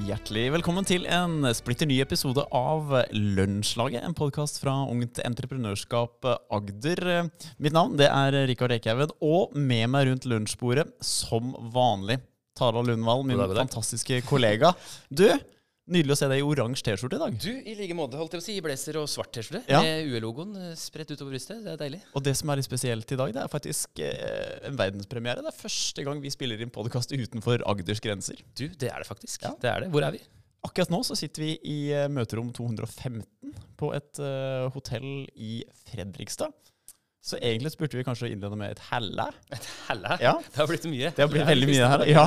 Hjertelig velkommen til en splitter ny episode av Lunsjlaget. En podkast fra Ungt Entreprenørskap Agder. Mitt navn det er Rikard Ekhaugen, og med meg rundt lunsjbordet, som vanlig, Tara Lundvall, min fantastiske kollega. Du, nydelig å se deg i oransje T-skjorte i dag. Du, i like måte, holdt jeg på å si, i blazer og svart T-skjorte Ja. med UE-logoen eh, spredt utover brystet. Det er deilig. Og det som er litt spesielt i dag, det er faktisk eh, en verdenspremiere. Det er første gang vi spiller inn podkast utenfor Agders grenser. Du, det er det faktisk. Ja. Det er det. Hvor er vi? Akkurat nå så sitter vi i eh, møterom 215 på et uh, hotell i Fredrikstad. Så egentlig spurte vi kanskje innlede med et helle. Et Helle. Ja. Det har blitt mye. Det har blitt veldig mye her. Ja.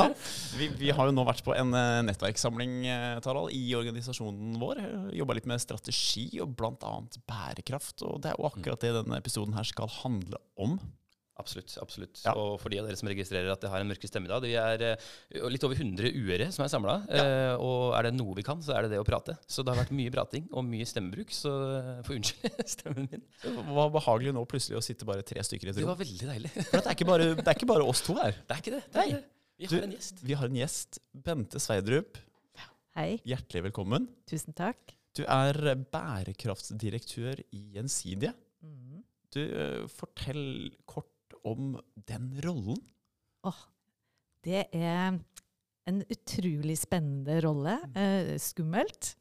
Vi, vi har jo nå vært på en eh, nettverkssamling eh, Tarald, i organisasjonen vår. Jobba litt med strategi og bl.a. bærekraft. Og det er jo akkurat det denne episoden her skal handle om. Absolutt. absolutt. Ja. Og for de av dere som registrerer at det har en mørke stemme i dag, vi er uh, litt over 100 uere som er samla. og er det noe vi kan, så er det det å prate. Så det har vært mye prating og mye stemmebruk, så uh, får unnskylde stemmen min. Det var behagelig nå plutselig å sitte bare tre stykker i et Det var veldig deilig. For det er ikke bare, det er ikke bare oss to her. Det er ikke det. det, er det. Vi Du- har en gjest. Vi har en gjest. Bente Sveidrup. Hei, Hjertelig velkommen. tusen takk. Du er bærekraftsdirektør i Gjensidige. Mm. Du, eh, fortell kort om den rollen. Åh, det er en utrolig spennende rolle. Eh, skummelt.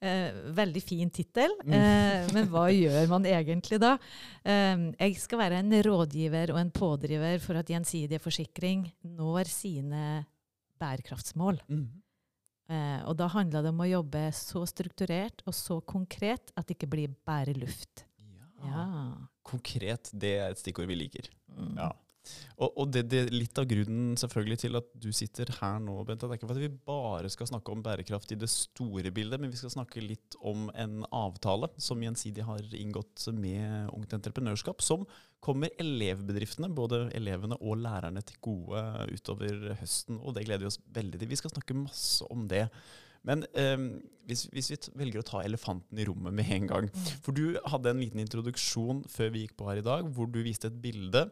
Eh, veldig fin tittel. Eh, men hva gjør man egentlig da? Eh, jeg skal være en rådgiver og en pådriver for at Gjensidige Forsikring når sine bærekraftsmål. Eh, og da handler det om å jobbe så strukturert og så konkret at det ikke blir bare luft. Ja. Konkret, det er et stikkord vi liker. Mm. Ja. Og, og det, det, litt av grunnen selvfølgelig til at du sitter her nå, Bente, det er ikke for at vi bare skal snakke om bærekraft i det store bildet, men vi skal snakke litt om en avtale som Gjensidig har inngått med Ungt Entreprenørskap, som kommer elevbedriftene, både elevene og lærerne, til gode utover høsten. Og det gleder vi oss veldig til. Vi skal snakke masse om det. Men eh, hvis, hvis vi velger å ta elefanten i rommet med en gang For du hadde en liten introduksjon før vi gikk på her i dag, hvor du viste et bilde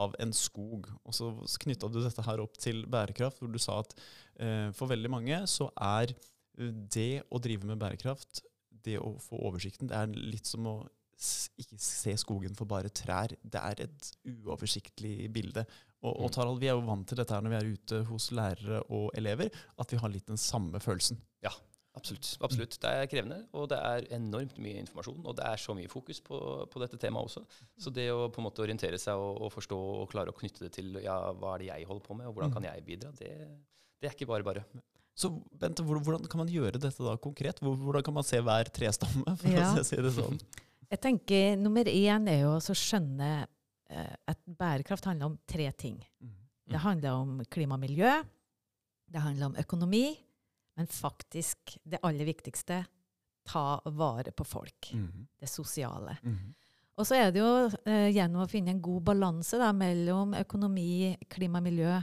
av en skog. Og så knytta du dette her opp til bærekraft, hvor du sa at eh, for veldig mange så er eh, det å drive med bærekraft, det å få oversikten, det er litt som å ikke se skogen for bare trær. Det er et uoversiktlig bilde. Og, og Mm. Tarald, vi er jo vant til dette her når vi er ute hos lærere og elever, at vi har litt den samme følelsen. Absolutt. absolutt. Det er krevende, og det er enormt mye informasjon. Og det er så mye fokus på, på dette temaet også. Så det å på en måte orientere seg og, og forstå og klare å knytte det til ja, hva er det jeg holder på med, og hvordan kan jeg bidra, det, det er ikke bare bare. Så Bente, hvordan kan man gjøre dette da konkret? Hvordan kan man se hver trestamme, for Ja. å si det sånn? Jeg tenker Nummer én er jo å skjønne eh, at bærekraft handler om tre ting. Det handler om klima og miljø, det handler om økonomi, men faktisk det aller viktigste ta vare på folk. Mhm. Det sosiale. Mhm. Og så er det jo eh, gjennom å finne en god balanse da, mellom økonomi, klima og miljø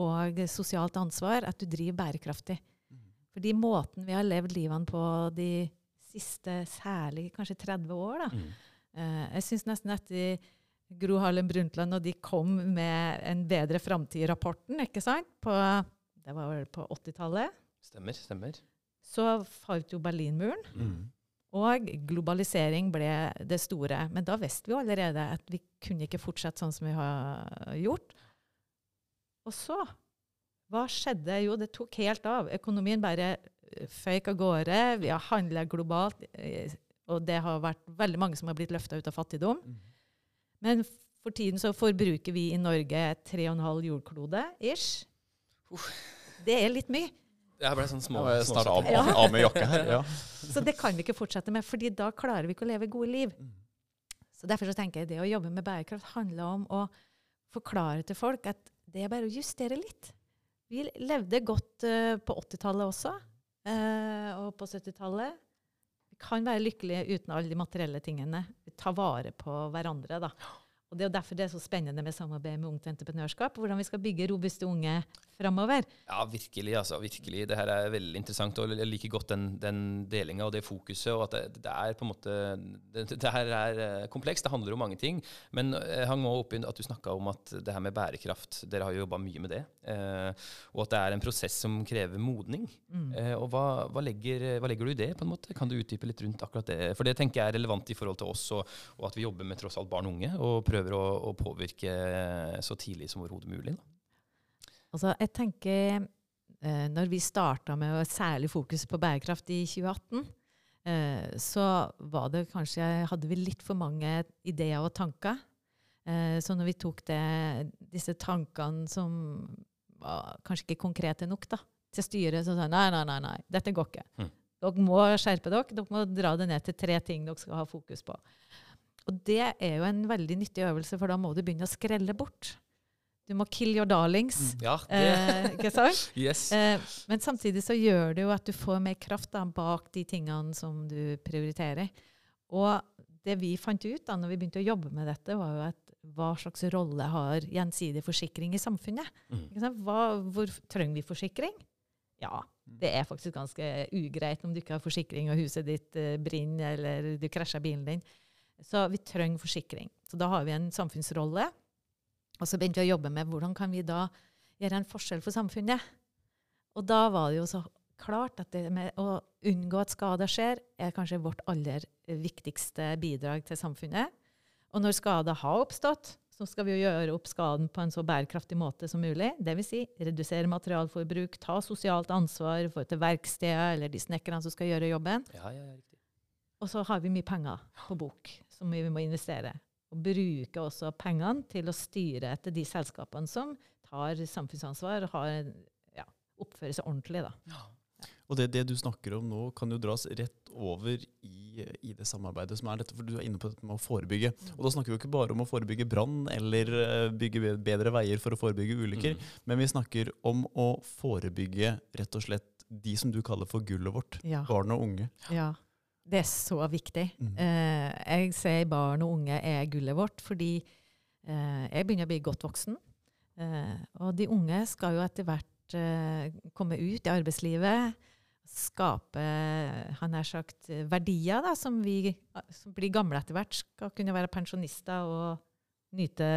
og sosialt ansvar at du driver bærekraftig. Fordi måten vi har levd livene på de siste særlig kanskje 30 år, da, Mm. Eh, jeg syns nesten etter Gro Harlem Brundtland og de kom med en bedre framtid-rapporten, ikke sant? På, det var vel på 80-tallet. Stemmer. stemmer. Så falt jo Berlinmuren, Mm. og globalisering ble det store. Men da visste vi jo allerede at vi kunne ikke fortsette sånn som vi har gjort. Og så Hva skjedde? Jo, det tok helt av. Økonomien bare eh, føyk av gårde. Vi har handla globalt, eh, og det har vært veldig mange som har blitt løfta ut av fattigdom. Mhm. Men for tiden så forbruker vi i Norge 3,5 jordklode ish. Det er litt mye. Jeg ble sånn små, jeg snart av, av, av med jakka her. Ja. Så det kan vi ikke fortsette med, fordi da klarer vi ikke å leve gode liv. Mm. Så derfor så tenker jeg det å jobbe med bærekraft handler om å forklare til folk at det er bare å justere litt. Vi levde godt uh, på 80-tallet også, uh, og på 70-tallet. Vi kan være lykkelige uten alle de materielle tingene. Vi tar vare på hverandre, da. Og Det er jo derfor det er så spennende med samarbeid med Ungt Entreprenørskap. Hvordan vi skal bygge robuste unge framover. Ja, virkelig. altså, virkelig. Det her er veldig interessant. og Jeg liker godt den, den delinga og det fokuset. og at det, det er på en måte, det, det, her er eh, komplekst. Det handler om mange ting. Men jeg hang også opp i at du snakka om at det her med bærekraft Dere har jo jobba mye med det. Eh, og at det er en prosess som krever modning. Mm. Eh, og hva, hva, legger, hva, legger, du i det? på en måte? Kan du utdype litt rundt akkurat det? For det tenker jeg er relevant i forhold til oss, og, og at vi jobber med tross alt barn og unge. og prøver prøver å, å påvirke så tidlig som overhodet mulig? Da. Altså, jeg tenker eh, Når vi starta med særlig fokus på bærekraft i 2018, eh, så var det kanskje, hadde vi litt for mange ideer og tanker. Eh, så når vi tok det, disse tankene som var kanskje ikke konkrete nok da, til styret, så sa de nei, nei, nei, nei, dette går ikke. Mm. Dere må skjerpe dere. Dere må dra det ned til tre ting dere skal ha fokus på. Og det er jo en veldig nyttig øvelse, for da må du begynne å skrelle bort. Du må kill your darlings. Mm, ja, det. Eh, ikke sant? yes. Eh, men samtidig så gjør det jo at du får mer kraft da, bak de tingene som du prioriterer. Og det vi fant ut da når vi begynte å jobbe med dette, var jo at hva slags rolle har gjensidig forsikring i samfunnet? Mm. Hva, hvor trenger vi forsikring? Ja, det er faktisk ganske ugreit om du ikke har forsikring og huset ditt eh, brenner eller du krasjer bilen din. Så vi trenger forsikring. Så da har vi en samfunnsrolle. Og så begynte vi å jobbe med hvordan kan vi da gjøre en forskjell for samfunnet. Og da var det jo så klart at det med å unngå at skader skjer, er kanskje vårt aller viktigste bidrag til samfunnet. Og når skader har oppstått, så skal vi jo gjøre opp skaden på en så bærekraftig måte som mulig. Dvs. Si, redusere materialforbruk, ta sosialt ansvar for til verkstedet eller de snekkerne som skal gjøre jobben. Ja, ja, ja, og så har vi mye penger på bok som vi må investere. Og bruke også pengene til å styre etter de selskapene som tar samfunnsansvar og har, ja, oppfører seg ordentlig. da. Ja. Og det, det, du snakker om nå, kan jo dras rett over i, i, det samarbeidet som er dette, for du er inne på dette med å forebygge. Mm. Og da snakker vi jo ikke bare om å forebygge brann eller uh, bygge bedre veier for å forebygge ulykker, mm. men vi snakker om å forebygge rett og slett de som du kaller for gullet vårt, ja. barn og unge. Ja. Det er så viktig. Mm. Eh, jeg sier barn og unge er gullet vårt, fordi eh, jeg begynner å bli godt voksen. Eh, og de unge skal jo etter hvert eh, komme ut i arbeidslivet, skape han nær sagt, verdier da, som vi som blir gamle etter hvert, skal kunne være pensjonister og nyte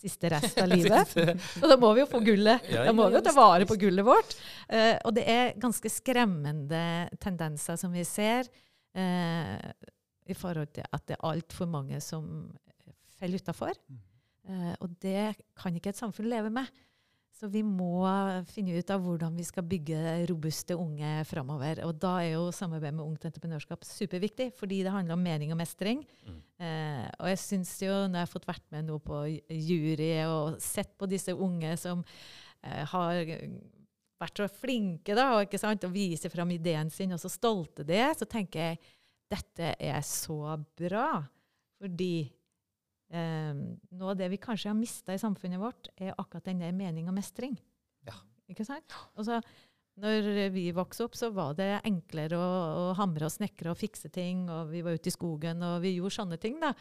siste rest av livet. og da må vi jo få gullet. Da må vi jo ta vare på gullet vårt. Eh, og det er ganske skremmende tendenser som vi ser eh, i forhold til at det er altfor mange som faller utafor. Mm. Eh, og det kan ikke et samfunn leve med. Så vi må finne ut av hvordan vi skal bygge robuste unge framover. Og da er jo samarbeid med Ungt Entreprenørskap superviktig, fordi det handler om mening og mestring. Mm. Eh, og jeg syns jo, når jeg har fått vært med nå på jury og sett på disse unge som eh, har vært så flinke da, og, ikke sant, og viser fram ideen sin, og så stolte det, så tenker jeg dette er så bra. Fordi eh, noe av det vi kanskje har mista i samfunnet vårt, er akkurat den der mening og mestring. Ja. Ikke sant? Og så, når vi vokste opp, så var det enklere å, å hamre og snekre og fikse ting. og Vi var ute i skogen, og vi gjorde sånne ting. da.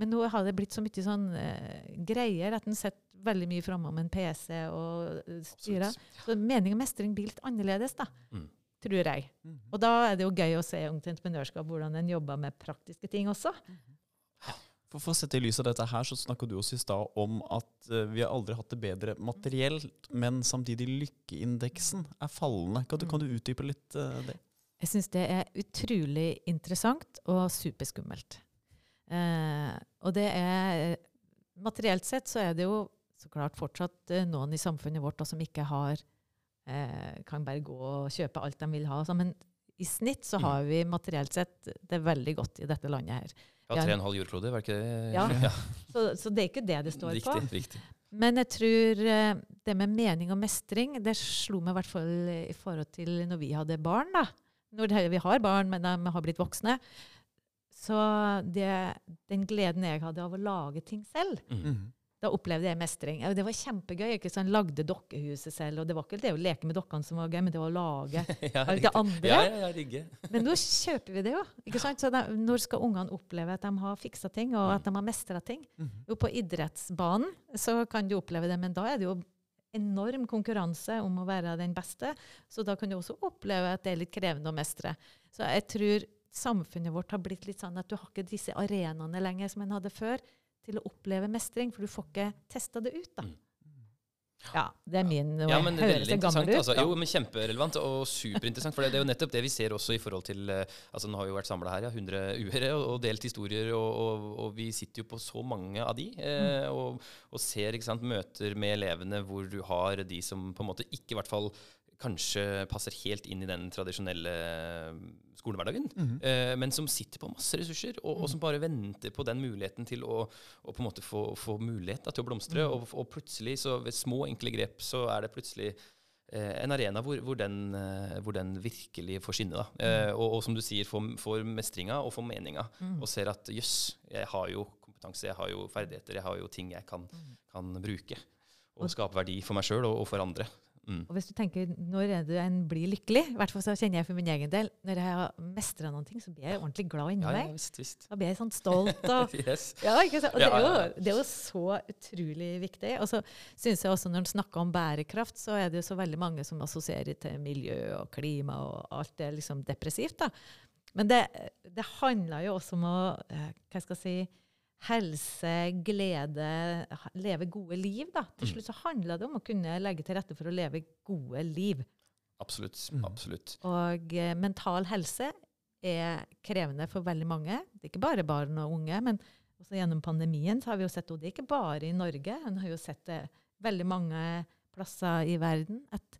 Men nå har det blitt så mye sånn uh, greier at en sitter veldig mye framme med en PC og eh, styrer. Så mening og mestring blir litt annerledes, da. Mm. Tror jeg. Mm. Og da er det jo gøy å se Ungt Entreprenørskap, hvordan en jobber med praktiske ting også. Mm. For, for å sette i lys av dette her, så snakka du også i stad om at uh, vi har aldri hatt det bedre materielt, men samtidig lykkeindeksen er fallende. Kan du, kan du utdype litt uh, det? Jeg syns det er utrolig interessant og superskummelt. Uh, og det er Materielt sett så er det jo så klart fortsatt uh, noen i samfunnet vårt da, som ikke har eh, Kan bare gå og kjøpe alt de vil ha. Så, men i snitt så har mm. vi materielt sett det veldig godt i dette landet her. Ja, tre og en halv jordklode, var ikke det? Ja, ja. Så, så, det er ikke det det står riktig, på. Riktig. Men jeg tror det med mening og mestring, det slo meg i hvert fall i forhold til når vi hadde barn. da. Når vi har barn, men de har blitt voksne, så det, den gleden jeg hadde av å lage ting selv, mm. Da opplevde jeg mestring. Det var kjempegøy. ikke sånn, Lagde dokkehuset selv. Og det var ikke det å leke med dokkene som var gøy, men det var å lage ja, det andre. Ja, ja, ja. Men nå kjøper vi det jo. ikke sant? Så da, Når skal ungene oppleve at de har fiksa ting, og at de har mestra ting? Jo, på idrettsbanen så kan du oppleve det, men da er det jo enorm konkurranse om å være den beste. Så da kan du også oppleve at det er litt krevende å mestre. Så jeg tror samfunnet vårt har blitt litt sånn at du har ikke disse arenaene lenger som en hadde før, til å oppleve mestring, for du får ikke testa det ut, da. Mm. Ja, det er min Ja, men det er veldig interessant. ut? Altså. Jo, men Kjemperelevant og superinteressant. For det, er jo nettopp det vi ser også i forhold til eh, altså Nå har vi jo vært samla her, ja, 100 uere, og, og delt historier, og, og, og vi sitter jo på så mange av de. Eh, og, og ser ikke sant, møter med elevene hvor du har de som på en måte ikke i hvert fall kanskje passer helt inn i den tradisjonelle eh, skolehverdagen, eh, men som sitter på masse ressurser, og, og som bare venter på den muligheten til å, på en måte få, få mulighet da, til å blomstre. Og, og plutselig, så ved små, enkle grep, så er det plutselig eh, en arena hvor, hvor, den, eh, hvor den virkelig får skinne. Da. Eh, og, og som du sier, får, får mestringa og får meninga, og ser at jøss, jeg har jo kompetanse, jeg har jo ferdigheter, jeg har jo ting jeg kan, kan bruke. Og skape verdi for meg sjøl og, og for andre. Mm. Og hvis du tenker, når er det en blir lykkelig? I hvert fall så kjenner jeg for min egen del. Når jeg har mestra ting, så blir jeg ordentlig glad inni Ja, ja, visst, visst. Da blir jeg sånn stolt. Og, Yes. ja? Og det, er jo, det er jo så utrolig viktig. Og så syns jeg også når en snakker om bærekraft, så er det jo så veldig mange som assosierer til miljø og klima og alt det liksom depressivt. da. Men det, det handler jo også om å eh, hva skal jeg si, helse, glede, leve gode liv. da. Til slutt så handler det om å kunne legge til rette for å leve gode liv. Absolutt. Mm. absolutt. Og eh, mental helse er krevende for veldig mange. Det er ikke bare barn og unge, men også gjennom pandemien så har vi jo sett, og det er ikke bare i Norge, en har jo sett det veldig mange plasser i verden, at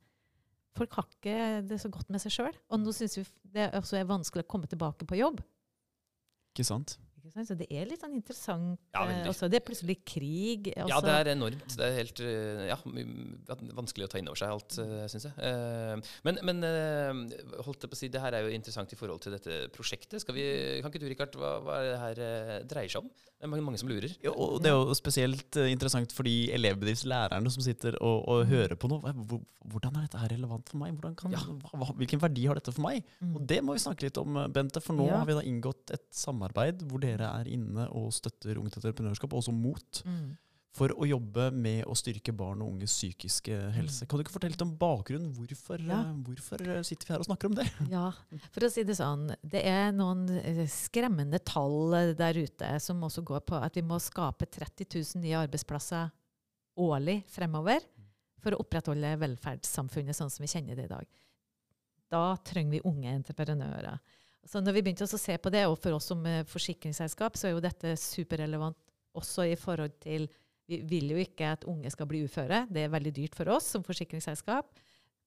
folk har ikke det så godt med seg sjøl. Og nå syns vi det også er vanskelig å komme tilbake på jobb. Ikke sant? Så det er litt sånn interessant. Ja, eh, også, det er plutselig krig. Ja, det er enormt. Det er helt eh, ja, vanskelig å ta inn over seg alt, syns jeg. Eh, Men, men eh, holdt jeg på å si, det her er jo interessant i forhold til dette prosjektet. Skal vi, kan ikke du, Rikard, hva, hva er det her eh, dreier seg om? Det er mange, som lurer. Ja, og det er jo spesielt eh, interessant for de elevbedriftslærerne som sitter og, og hører på noe. Hvordan er dette her relevant for meg? Kan, Ja. hva, hvilken verdi har dette for meg? Mm. Og det må vi snakke litt om, eh, Bente. For nå Ja. har vi da inngått et samarbeid hvor dere er inne og støtter Ungt Entreprenørskap, og også MOT, Mm. for å jobbe med å styrke barn og unges psykiske helse. Kan du ikke fortelle litt om bakgrunnen? Hvorfor, Mm. Ja. eh, hvorfor eh, sitter vi her og snakker om det? Ja, for å si det sånn. Det er noen eh, skremmende tall der ute som også går på at vi må skape 30 000 nye arbeidsplasser årlig fremover for å opprettholde velferdssamfunnet sånn som vi kjenner det i dag. Da trenger vi unge entreprenører. Så når vi begynte å se på det, og for oss som eh, forsikringsselskap, så er jo dette superrelevant også i forhold til Vi vil jo ikke at unge skal bli uføre. Det er veldig dyrt for oss som forsikringsselskap.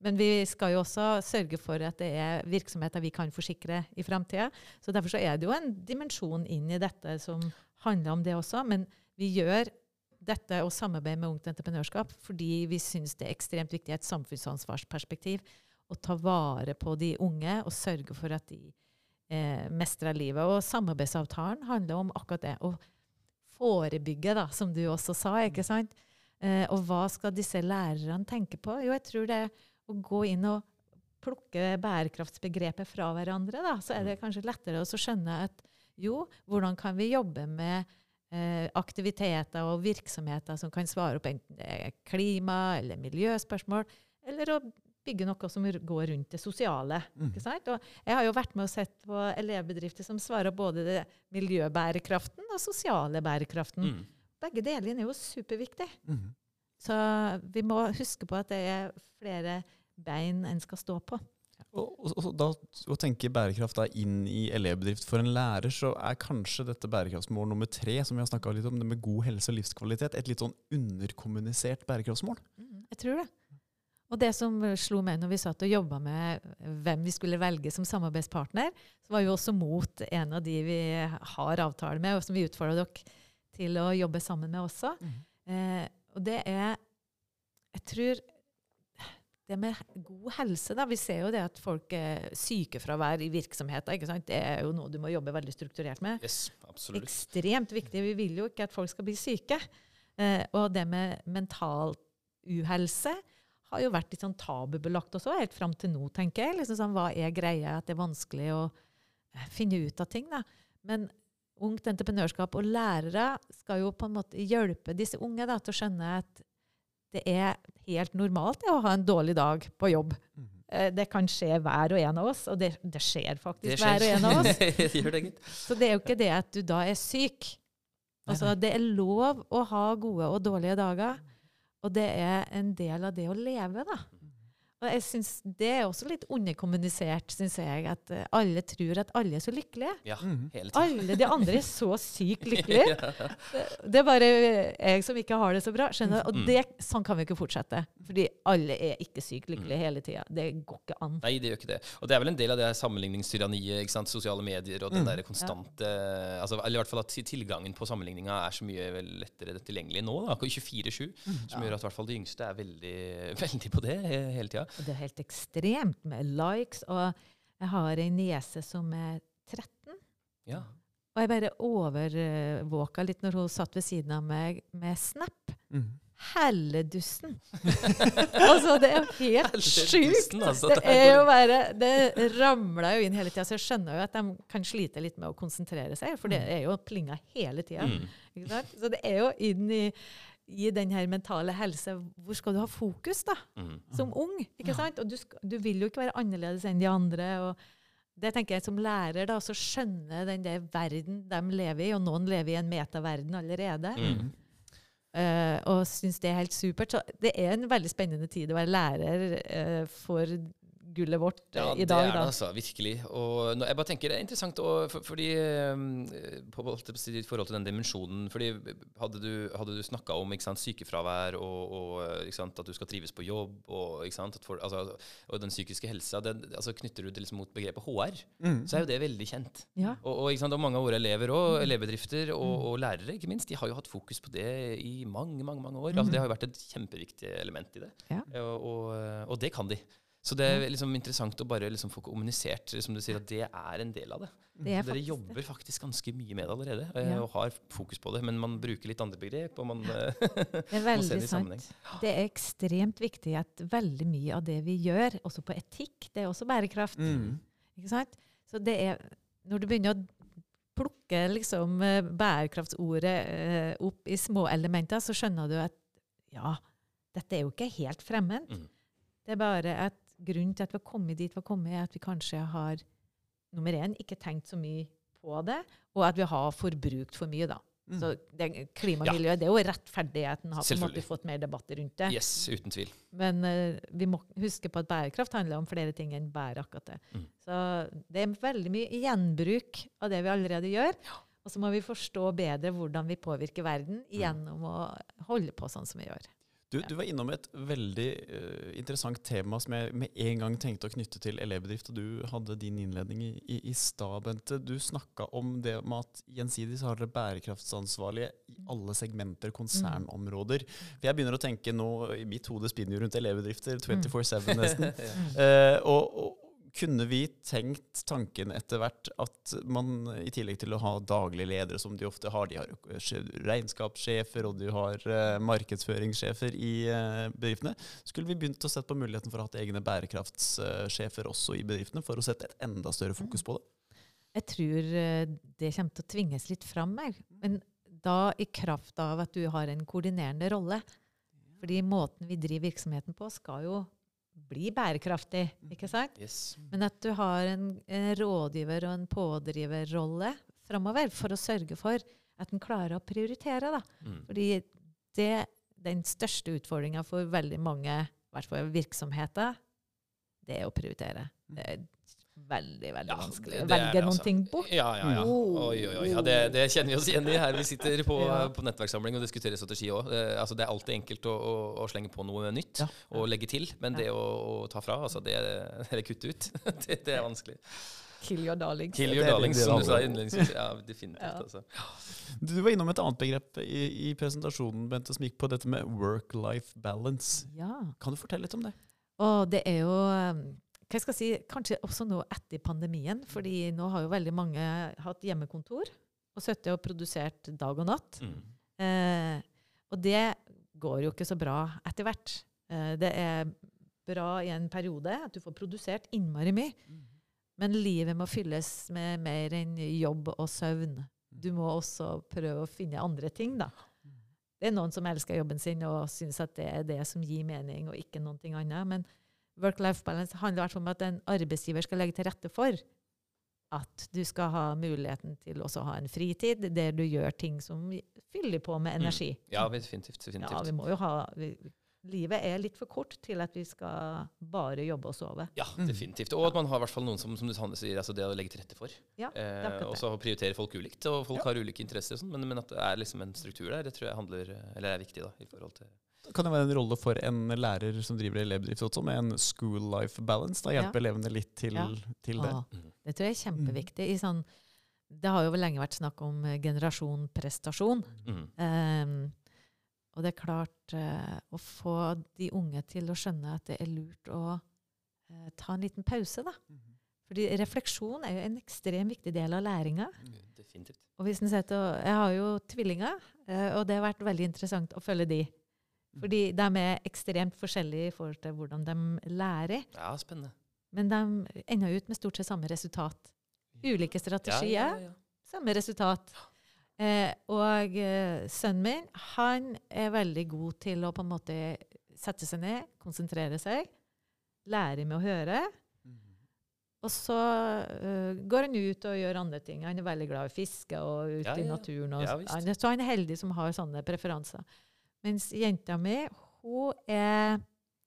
Men vi skal jo også sørge for at det er virksomheter vi kan forsikre i framtida. Så derfor så er det jo en dimensjon inn i dette som handler om det også. Men vi gjør dette og samarbeider med Ungt Entreprenørskap fordi vi syns det er ekstremt viktig i et samfunnsansvarsperspektiv å ta vare på de unge og sørge for at de eh, mestre livet. Og samarbeidsavtalen handler om akkurat det. Å forebygge, da, som du også sa. ikke sant? Eh, og hva skal disse lærerne tenke på? Jo, jeg tror det er å gå inn og plukke bærekraftsbegrepet fra hverandre, da, så er det kanskje lettere å skjønne at jo, hvordan kan vi jobbe med eh, aktiviteter og virksomheter som kan svare opp enten det er klima- eller miljøspørsmål, eller å bygge noe som går rundt det sosiale. Mm. Ikke sant? Og jeg har jo vært med og sett på elevbedrifter som svarer både det miljøbærekraften og sosiale bærekraften. Mm. Begge delene er jo superviktig. Mm. Så vi må huske på at det er flere bein en skal stå på. Og, og, da, å tenke bærekraft da inn i elevbedrift for en lærer, så er kanskje dette bærekraftsmål nummer tre, som vi har snakka litt om, det med god helse og livskvalitet, et litt sånn underkommunisert bærekraftsmål. Jeg tror det. Og det som slo meg når vi satt og jobba med hvem vi skulle velge som samarbeidspartner, så var jo også mot en av de vi har avtale med, og som vi utfordrer dere til å jobbe sammen med også. Eh, og det er Jeg tror det med god helse, da. Vi ser jo det at folk er sykefravær i virksomheter. ikke sant? Det er jo noe du må jobbe veldig strukturert med. Yes, absolutt. Ekstremt viktig. Vi vil jo ikke at folk skal bli syke. Eh, og det med mental uhelse har jo vært litt sånn tabubelagt også, helt fram til nå, tenker jeg. Liksom sånn, hva er greia? At det er vanskelig å eh, finne ut av ting. da. Men ungt entreprenørskap og lærere skal jo på en måte hjelpe disse unge da, til å skjønne at det er helt normalt det, å ha en dårlig dag på jobb. Mm -hmm. Det kan skje hver og en av oss, og det, det skjer faktisk Det hver og en av oss. Det. Så det er jo ikke det at du da er syk. Altså, det er lov å ha gode og dårlige dager. Og det er en del av det å leve, da. Og jeg synes Det er også litt underkommunisert, syns jeg. At eh, alle tror at alle er så lykkelige. Ja, mm. hele tiden. Alle de andre er så sykt lykkelige. Det, det er bare jeg som ikke har det så bra. skjønner du? Og Mm. det, sånn kan vi ikke fortsette. Fordi alle er ikke sykt lykkelige hele tida. Det går ikke an. Nei, det gjør ikke det. Og det er vel en del av det her sammenligningstyranniet, ikke sant? sosiale medier og den Mm. der konstante altså, Eller i hvert fall at tilgangen på sammenligninga er så mye lettere tilgjengelig nå, da, 24-7, som gjør at i hvert fall de yngste er veldig, veldig på det hele tida. Det er helt ekstremt med likes. Og jeg har ei niese som er 13. Ja. Og jeg bare overvåka litt når hun satt ved siden av meg med Snap. Mm. Helledussen! altså, det er jo helt sjukt! Altså. Det er jo bare Det ramler jo inn hele tida. Så jeg skjønner jo at de kan slite litt med å konsentrere seg, for det er jo plinga hele tida. Mm. Så det er jo inn i, i den her mentale helse Hvor skal du ha fokus, da? Mm. Som ung. ikke sant? Og du, skal, du vil jo ikke være annerledes enn de andre. og det tenker jeg Som lærer da, så skjønner den der verden de lever i, og noen lever i en metaverden allerede, Mm. Uh, og syns det er helt supert. Så det er en veldig spennende tid å være lærer uh, for gullet vårt eh, Ja, i dag. Ja, det er det da. altså, virkelig. Og nå, jeg bare tenker det er interessant å, for, fordi eh, på, i forhold til den dimensjonen fordi Hadde du, hadde du snakka om ikke sant, sykefravær og, og eh, ikke sant, at du skal trives på jobb, og, ikke sant, at for, altså, og den psykiske helsa den, altså, Knytter du det liksom mot begrepet HR, mm. så er jo det veldig kjent. Ja. Og, og, ikke sant, og mange av våre elever og elevbedrifter og, og lærere ikke minst, de har jo hatt fokus på det i mange mange, mange år. Altså, det har jo vært et kjempeviktig element i det. Ja. Og, og, og det kan de. Så det er liksom interessant å bare liksom få kommunisert som du sier, at det er en del av det. Det er Dere faktisk jobber faktisk ganske mye med det allerede Ja. og har fokus på det. Men man bruker litt andre begrep. og man... eh, Det er veldig det sant. Det er ekstremt viktig at veldig mye av det vi gjør, også på etikk, det er også bærekraft. Mm. Ikke sant? Så det er Når du begynner å plukke liksom eh, bærekraftsordet eh, opp i små elementer, så skjønner du at ja, dette er jo ikke helt fremmed. Mm. Det er bare at grunnen til at vi har kommet dit vi har kommet, er at vi kanskje har nummer én, ikke tenkt så mye på det, og at vi har forbrukt for mye, da. Mm. Så det, klimamiljøet, ja. det er jo rettferdigheten har på en måte fått mer debatt rundt det. Yes, uten tvil. Men uh, vi må huske på at bærekraft handler om flere ting enn bare akkurat det. Mm. Så det er veldig mye gjenbruk av det vi allerede gjør. Og så må vi forstå bedre hvordan vi påvirker verden Mm. gjennom å holde på sånn som vi gjør. Du, du var innom et veldig uh, interessant tema som jeg med en gang tenkte å knytte til elevbedrift. og Du hadde din innledning i, i, i stad, Bente. Du snakka om det med at gjensidig så har dere bærekraftsansvarlige i alle segmenter, konsernområder. For Jeg begynner å tenke nå, i mitt hode spinner jo rundt elevbedrifter 24-7 nesten. Uh, og, og kunne vi tenkt tanken etter hvert at man i tillegg til å ha daglige ledere, som de ofte har, de har regnskapssjefer og de har eh, markedsføringssjefer i eh, bedriftene, skulle vi begynt å sette på muligheten for å ha egne bærekraftssjefer også i bedriftene, for å sette et enda større fokus på det? Jeg tror eh, det kommer til å tvinges litt fram. Jeg. Men da i kraft av at du har en koordinerende rolle. Fordi måten vi driver virksomheten på, skal jo bli bærekraftig. ikke sant? Yes. Men at du har en, en rådgiver og en pådriverrolle framover for å sørge for at en klarer å prioritere. Da. Mm. Fordi det, den største utfordringa for veldig mange i hvert fall virksomheter, det er å prioritere. Det er veldig, veldig Ja, vanskelig det- å det velge noen altså. ting bort. Ja, ja, ja. Oh. Oi, oi, oi. Ja, det, det kjenner vi oss igjen i her vi sitter på, Ja. på nettverkssamling og diskuterer strategi òg. Altså, det er alltid enkelt å, å, å slenge på noe nytt Ja. og legge til, men det å, å ta fra, altså det, eller kutte ut, det, det er vanskelig. Kill your darlings. Kill your darlings, som du sa innledningsvis. Ja, definitivt. Ja. Altså. Du var innom et annet begrep i, i presentasjonen, Bente, som gikk på dette med work-life balance. Ja. Kan du fortelle litt om det? Og det er jo um, hva skal jeg si, kanskje også nå etter pandemien, fordi nå har jo veldig mange hatt hjemmekontor og sittet og produsert dag og natt. Mm. Eh, Og det går jo ikke så bra etter hvert. Eh, det er bra i en periode at du får produsert innmari mye. Men livet må fylles med mer enn jobb og søvn. Du må også prøve å finne andre ting, da. Det er noen som elsker jobben sin og syns at det er det som gir mening, og ikke noe annet. Men work-life balance handler i hvert fall om at en arbeidsgiver skal legge til rette for at du skal ha muligheten til også å ha en fritid der du gjør ting som fyller på med energi. Mm. Ja, definitivt. definitivt. Ja, vi må jo ha vi, Livet er litt for kort til at vi skal bare jobbe og sove. Ja, Mm. definitivt. Og at man har i hvert fall noen som, som du sier, altså det å legge til rette for. Ja, Eh, og så prioriterer folk ulikt, og folk Ja. har ulike interesser, og sånt, men, men at det er liksom en struktur der, det tror jeg handler, eller er viktig da, i forhold til Kan det være en rolle for en lærer som driver elevdrift også, med en school life balance? Da hjelpe elevene litt til, Ja. til det. Å, Mhm. det tror jeg er kjempeviktig. I sånn, det har jo lenge vært snakk om eh, generasjon prestasjon. Mm. Um, og det er klart uh, å få de unge til å skjønne at det er lurt å uh, ta en liten pause, da. Fordi refleksjon er jo en ekstremt viktig del av læringa. Definitivt. Og hvis en setter, jeg har jo tvillinger, og det har vært veldig interessant å følge de. Fordi de er ekstremt forskjellige i forhold til hvordan de lærer. Ja, spennende. Men de ender ut med stort sett samme resultat. Ulike strategier, Ja, ja, ja. samme resultat. Eh, og eh, sønnen min han er veldig god til å på en måte sette seg ned, konsentrere seg, lære med å høre. Og så uh, går han ut og gjør andre ting. Han er veldig glad i å fiske og ut Ja, i naturen. Og, Ja, ja, så han er heldig som har sånne preferanser. Mens jenta mi, hun er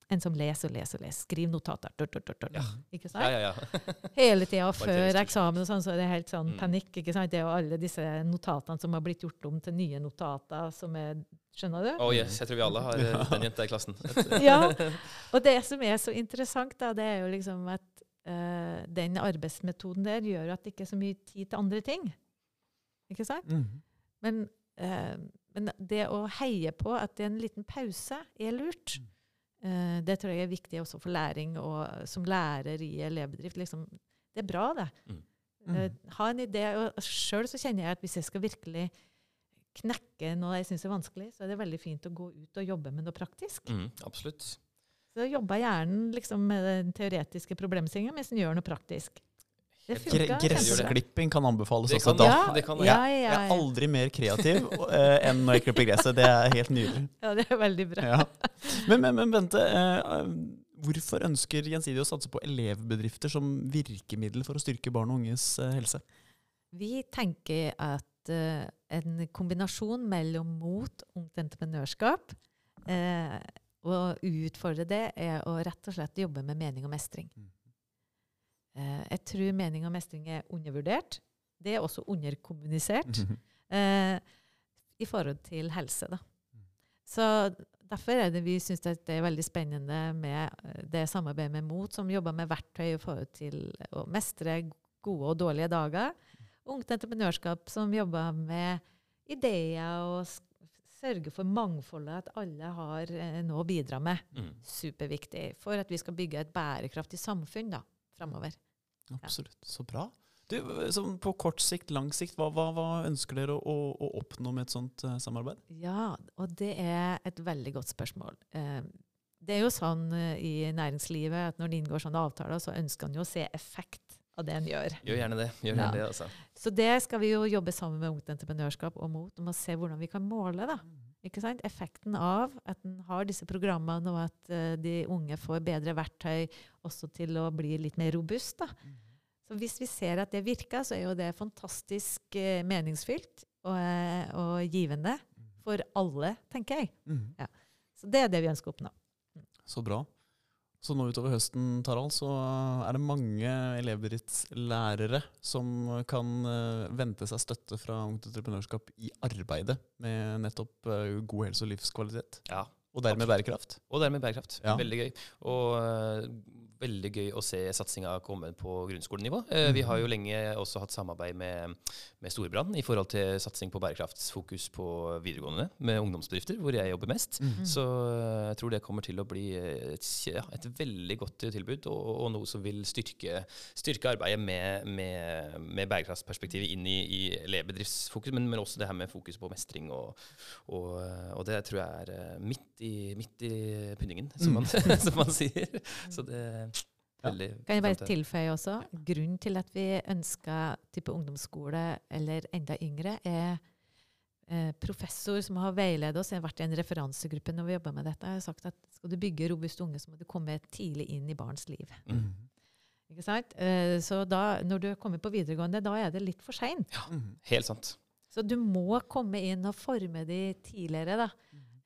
en som leser og leser og leser. Skriver notater. Dut, dut, dut. Ja. Ikke sant? Ja, ja, ja. Hele tida før eksamen og sånn, så er det helt sånn Mm. panikk. ikke sant? Det er jo alle disse notatene som har blitt gjort om til nye notater, som er Skjønner du? Oh yes, jeg tror vi alle har eh, den jenta i klassen. Ja. Og det som er så interessant, da, det er jo liksom at uh, den arbeidsmetoden der gjør at det ikke er så mye tid til andre ting. Ikke sant? Mm. Men, eh, men det å heie på at en liten pause er lurt, eh, det tror jeg er viktig også for læring og som lærer i elevbedrift. Liksom, det er bra, det. Mm. Eh, ha en idé. Og sjøl så kjenner jeg at hvis jeg skal virkelig knekke noe jeg syns er vanskelig, så er det veldig fint å gå ut og jobbe med noe praktisk. Mm, absolutt. Så jobber hjernen liksom med den teoretiske problemstillingen mens den gjør noe praktisk. Gressklipping kan anbefales Det også kan da. Ja, det kan ja, jeg. Jeg er aldri mer kreativ eh, enn når jeg klipper gresset. Det er helt nydelig. ja, det er veldig bra. Ja. Men, men, men Bente, eh, hvorfor ønsker Gjensidige å satse på elevbedrifter som virkemiddel for å styrke barn og unges eh, helse? Vi tenker at en kombinasjon mellom mot, ungt entreprenørskap eh, og utfordre det, er å rett og slett jobbe med mening og mestring. Mm. Eh, jeg tror mening og mestring er undervurdert. Det er også underkommunisert Mhm. eh, i forhold til helse. Da. Så Derfor er det vi syns det er veldig spennende med eh, det samarbeidet med MOT, som jobber med verktøy i forhold til å mestre gode og dårlige dager. Ungt entreprenørskap som jobber med ideer og sørger for mangfoldet, at alle har eh, noe å bidra med. Mm. Superviktig for at vi skal bygge et bærekraftig samfunn da, framover. Absolutt. Så bra. Du, på kort sikt, lang sikt, hva, hva, hva ønsker dere å, å, å oppnå med et sånt uh, samarbeid? Ja, og det er et veldig godt spørsmål. Uh, det er jo sånn uh, i næringslivet at når det inngår sånne avtaler, så ønsker en jo å se effekt av det en gjør. Gjør gjerne det. Gjør Ja. det, altså. Så det skal vi jo jobbe sammen med Ungt Entreprenørskap og MOT om å se hvordan vi kan måle. da. Ikke sant? Effekten av at en har disse programmene, og at uh, de unge får bedre verktøy også til å bli litt mer robust. da. Så hvis vi ser at det virker, så er jo det fantastisk uh, meningsfylt og, eh, og givende for alle, tenker jeg. ja, Så det er det vi ønsker å oppnå. Så bra. Så nå utover høsten Tarald, så er det mange elevbedriftslærere som kan eh, vente seg støtte fra Ungt Entreprenørskap i arbeidet med nettopp eh, god helse og livskvalitet. Ja. Og dermed bærekraft. Og dermed bærekraft. Ja. Veldig gøy. Og øh, veldig gøy å se satsinga komme på grunnskolenivå. Eh, vi har jo lenge også hatt samarbeid med, med Storbrann i forhold til satsing på bærekraftsfokus på videregående med ungdomsbedrifter, hvor jeg jobber mest. Mm. Så eh, jeg tror det kommer til å bli et, ja, et veldig godt tilbud, og, og noe som vil styrke, styrke arbeidet med, med, med bærekraftsperspektivet inn i, i elevbedriftsfokus, men, men, også det her med fokus på mestring. Og, og, og det tror jeg er eh, midt i, midt i puddingen, som man, som man sier. Så det veldig Kan jeg bare tilføye også, Grunnen til at vi ønsker type ungdomsskole eller enda yngre, er eh, professor som har veiledet oss, jeg har vært i en referansegruppe når vi jobber med dette, har sagt at skal du bygge robuste unge, så må du komme tidlig inn i barns liv. Mm. Ikke sant? Eh, så da, når du kommer på videregående, da er det litt for seint. Ja, Helt sant. Så du må komme inn og forme de tidligere, da.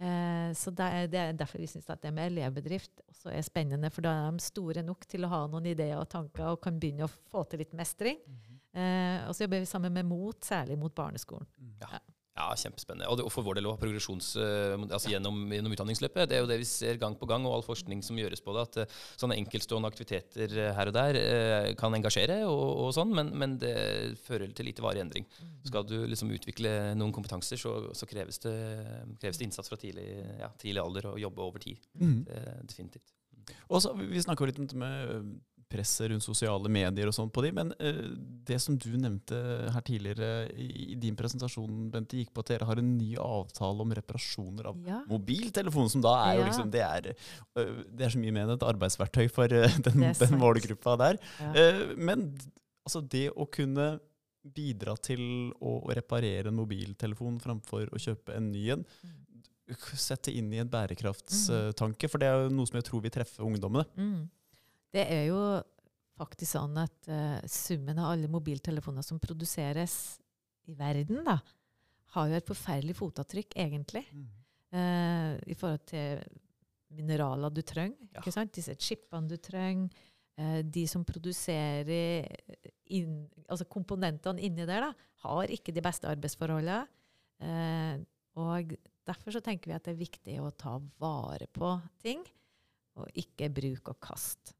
Mm. Eh, så det er, er derfor vi syns at det med elevbedrift også er spennende. For da er de store nok til å ha noen ideer og tanker og kan begynne å få til litt mestring. Mm. -hmm. og så jobber vi sammen med MOT, særlig mot barneskolen. Ja, kjempespennende. Og, det, og for vår del òg progresjons... eh, altså gjennom, gjennom utdanningsløpet. Det er jo det vi ser gang på gang, og all forskning som gjøres på det, at eh, sånne enkeltstående aktiviteter eh, her og der kan engasjere, og, og sånn, men, men det fører til lite varig endring. Skal du liksom utvikle noen kompetanser, så, så kreves, det, kreves det innsats fra tidlig, ja, tidlig alder og jobbe over tid. Mm. Det, definitivt. Og så, Vi snakka litt om det med presset rundt sosiale medier og sånn på de, men eh, det som du nevnte her tidligere i, din presentasjon, Bente, gikk på at dere har en ny avtale om reparasjoner av Ja, mobiltelefon, som da er jo liksom Det er, øh, det er så mye mer enn et arbeidsverktøy for øh, den, den målgruppa der. ja. Eh, Men altså, det å kunne bidra til å reparere en mobiltelefon framfor å kjøpe en ny en, sette inn i en bærekraftstanke, for det er jo noe som jeg tror vil treffe ungdommene. Mm. Det er jo faktisk sånn at uh, summen av alle mobiltelefoner som produseres i verden, da, har jo et forferdelig fotavtrykk, egentlig. eh, I forhold til mineraler du trenger. Ja. ikke sant? Disse chipene du trenger. Uh, de som produserer inn, altså komponentene inni der, da, har ikke de beste arbeidsforholdene. Og derfor så tenker vi at det er viktig å ta vare på ting, og ikke bruk og kast.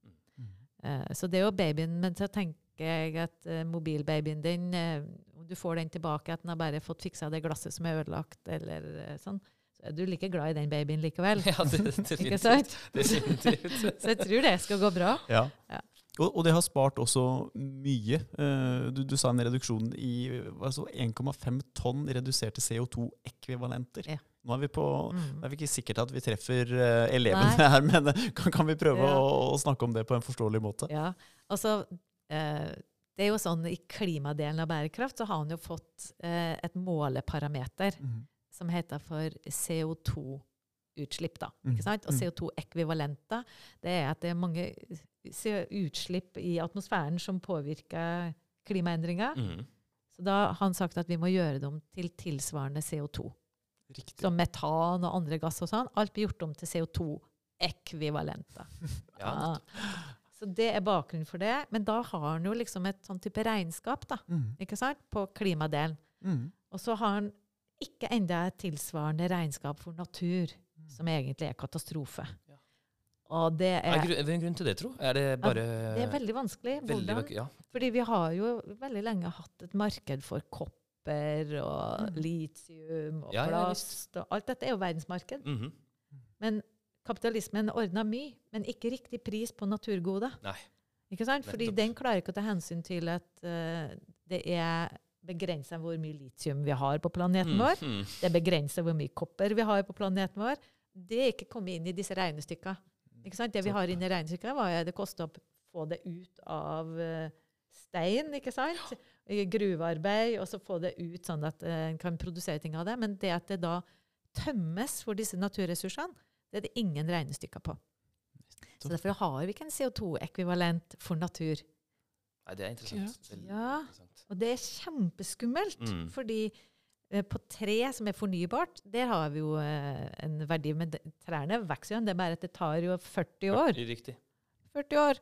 Eh, så det er jo babyen, men så tenker jeg at eh, mobilbabyen din, eh, om du får den tilbake, at den har bare fått fiksa det glasset som er ødelagt, eller sånn, så er du like glad i den babyen likevel. Ja, det, Ikke definitivt. sant? definitivt. Så jeg tror det skal gå bra. Ja. Ja. Og, og det har spart også mye. Eh, Du, du sa en reduksjon i altså 1,5 tonn reduserte CO2-ekvivalenter. Ja. Nå er vi på Mm. er vi, ikke sikkert at vi treffer eh, elevene Nei. her, men eh, kan, kan vi prøve Ja. å, å snakke om det på en forståelig måte? Ja, altså eh, Det er jo sånn I klimadelen av bærekraft så har han jo fått eh, et måleparameter mm. som heter for CO2-utslipp. da, Mm. ikke sant? Og Mm. CO2-ekvivalenter det er at det er mange utslipp i atmosfæren som påvirker klimaendringer. Mm. Så da har han sagt at vi må gjøre dem til tilsvarende CO2. Riktig. Som metan og andre gass og sånn. Alt blir gjort om til CO2-ekvivalenter. Ja, Ja. Så det er bakgrunnen for det. Men da har han jo liksom et sånn type regnskap da, mm. ikke sant? på klimadelen. Mm. Og så har han ikke enda et tilsvarende regnskap for natur, som egentlig er katastrofe. Ja. Og det Er er, det en grunn til det, tro? Er det bare det er veldig vanskelig. veldig? Ja. Fordi vi har jo veldig lenge hatt et marked for kopper og Mm. litium og Ja, ja, plast. og alt dette er jo verdensmarked. Mhm. Men kapitalismen ordna mye, men ikke riktig pris på naturgoder. Ikke sant? Fordi den klarer ikke å ta hensyn til at uh, det er begrensa hvor mye litium vi har på planeten vår. Mhm. Det er begrensa hvor mye kopper vi har på planeten vår. Det er ikke kommet inn i disse regnestykkene. Ikke sant? Det vi har inne i regnestykket, hva er det koster å få det ut av eh, stein, ikke sant? Gruvearbeid, og så få det ut sånn at eh, en kan produsere ting av det. Men det at det da tømmes for disse naturressursene, det er det ingen regnestykker på. Så derfor har vi ikke en CO2-ekvivalent for natur. Nei, det er interessant. Ja, Ja. interessant. Og det er kjempeskummelt, Mm. fordi eh, på tre som er fornybart, der har vi jo eh, en verdi. Men trærne vokser jo, det er bare at det tar jo 40 år. Riktig. 40 år,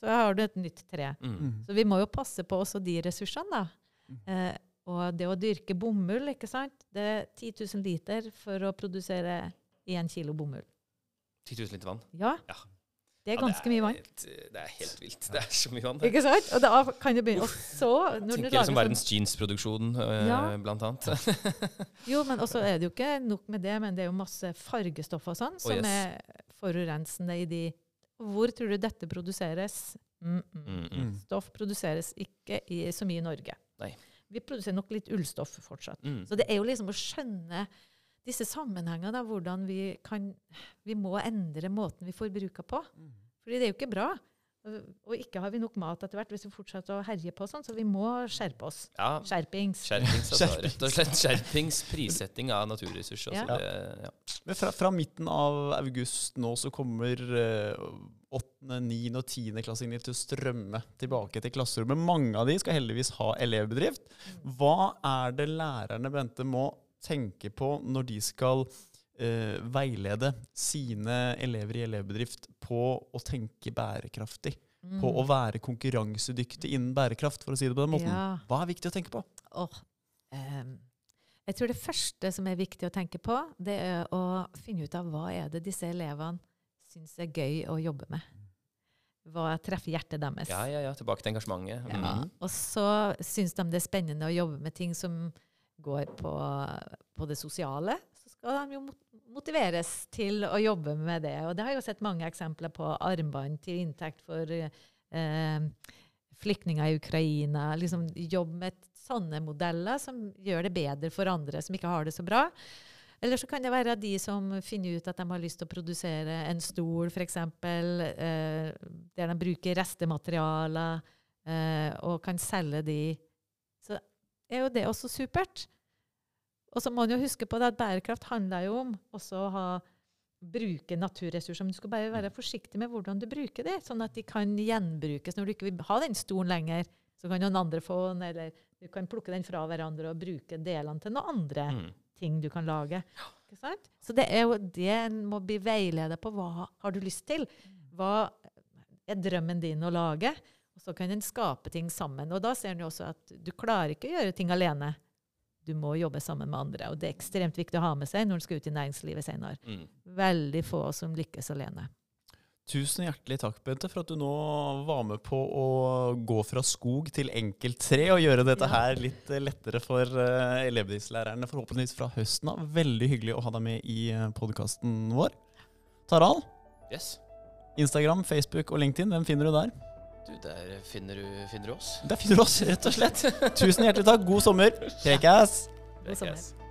så har du et nytt tre. Mm. Mhm. Så vi må jo passe på også de ressursene, da. Mm. Eh, og det å dyrke bomull, ikke sant. Det er 10 000 liter for å produsere 1 kilo bomull. 10 000 liter vann. Ja. Det er Ja, ganske mye vann. helt- Det er helt vilt. Det er så mye vann. Ikke sant? Og da kan det begynne Og så når Tenker liksom sånn- verdens jeansproduksjon, øh, Ja. blant annet. Jo, men også er det jo ikke nok med det, men det er jo masse fargestoffer og sånn som yes. er forurensende i de Hvor tror du dette produseres? Mm -mm. Mm, mm. Stoff produseres ikke i, så mye i Norge. Nei. Vi produserer nok litt ullstoff fortsatt. Mm. Så det er jo liksom å skjønne disse sammenhengene, hvordan vi kan Vi må endre måten vi forbruker på. Fordi det er jo ikke bra. Og ikke har vi nok mat etter hvert hvis vi fortsetter å herje på sånn, så vi må skjerpe oss. Ja, Skjerpings. skjerpings, altså. Skjerpings. Rett og slett skjerpings prissetting av naturressurser. Ja. Altså, ja. Men fra, fra midten av august nå så kommer eh, åttende, niende og tiende klassinger til å strømme tilbake til klasserommet. Mange av de skal heldigvis ha elevbedrift. Hva er det lærerne Bente må tenke på når de skal eh, veilede sine elever i elevbedrift på å tenke bærekraftig? Mm. På å være konkurransedyktig innen bærekraft, for å si det på den måten. Ja. Hva er viktig å tenke på? Åh, um, jeg tror det første som er viktig å tenke på, det er å finne ut av hva er det disse elevene syns er gøy å jobbe med. Hva treffer hjertet deres. ja, ja, ja. Tilbake til engasjementet. Ja. Mm. Og så syns de det er spennende å jobbe med ting som går på, på det sosiale. Skal de jo motiveres til å jobbe med det. Og det har jeg jo sett mange eksempler på. Armbånd til inntekt for eh, flyktninger i Ukraina. Liksom jobb med sånne modeller som gjør det bedre for andre som ikke har det så bra. Eller så kan det være de som finner ut at de har lyst til å produsere en stol, f.eks., eh, der de bruker restematerialer eh, og kan selge de. Så er jo det også supert. Og så må man jo huske på det at bærekraft handler jo om også å ha, bruke naturressurser. Men du skal bare være forsiktig med hvordan du bruker det, sånn at de kan gjenbrukes. Når du ikke vil ha den stolen lenger, så kan noen andre få den, eller du kan plukke den fra hverandre og bruke delene til noen andre Mm. ting du kan lage. Ikke sant? Så det er jo det en må bli veileder på. Hva har du lyst til? Hva er drømmen din å lage? Og så kan en skape ting sammen. Og da ser en jo også at du klarer ikke å gjøre ting alene. Du må jobbe sammen med andre. Og det er ekstremt viktig å ha med seg når du skal ut i næringslivet senere. Mm. Veldig få som lykkes alene. Tusen hjertelig takk, Bente, for at du nå var med på å gå fra skog til enkelttre og gjøre dette Ja. her litt eh, lettere for uh, elevdriftslærerne, forhåpentligvis fra høsten av. Veldig hyggelig å ha deg med i podkasten vår. Taral, Yes. Instagram, Facebook og LinkedIn, hvem finner du der? Du, der finner du, finner du oss. Der finner du oss, rett og slett. Tusen hjertelig takk. God sommer. Prekas! God sommer.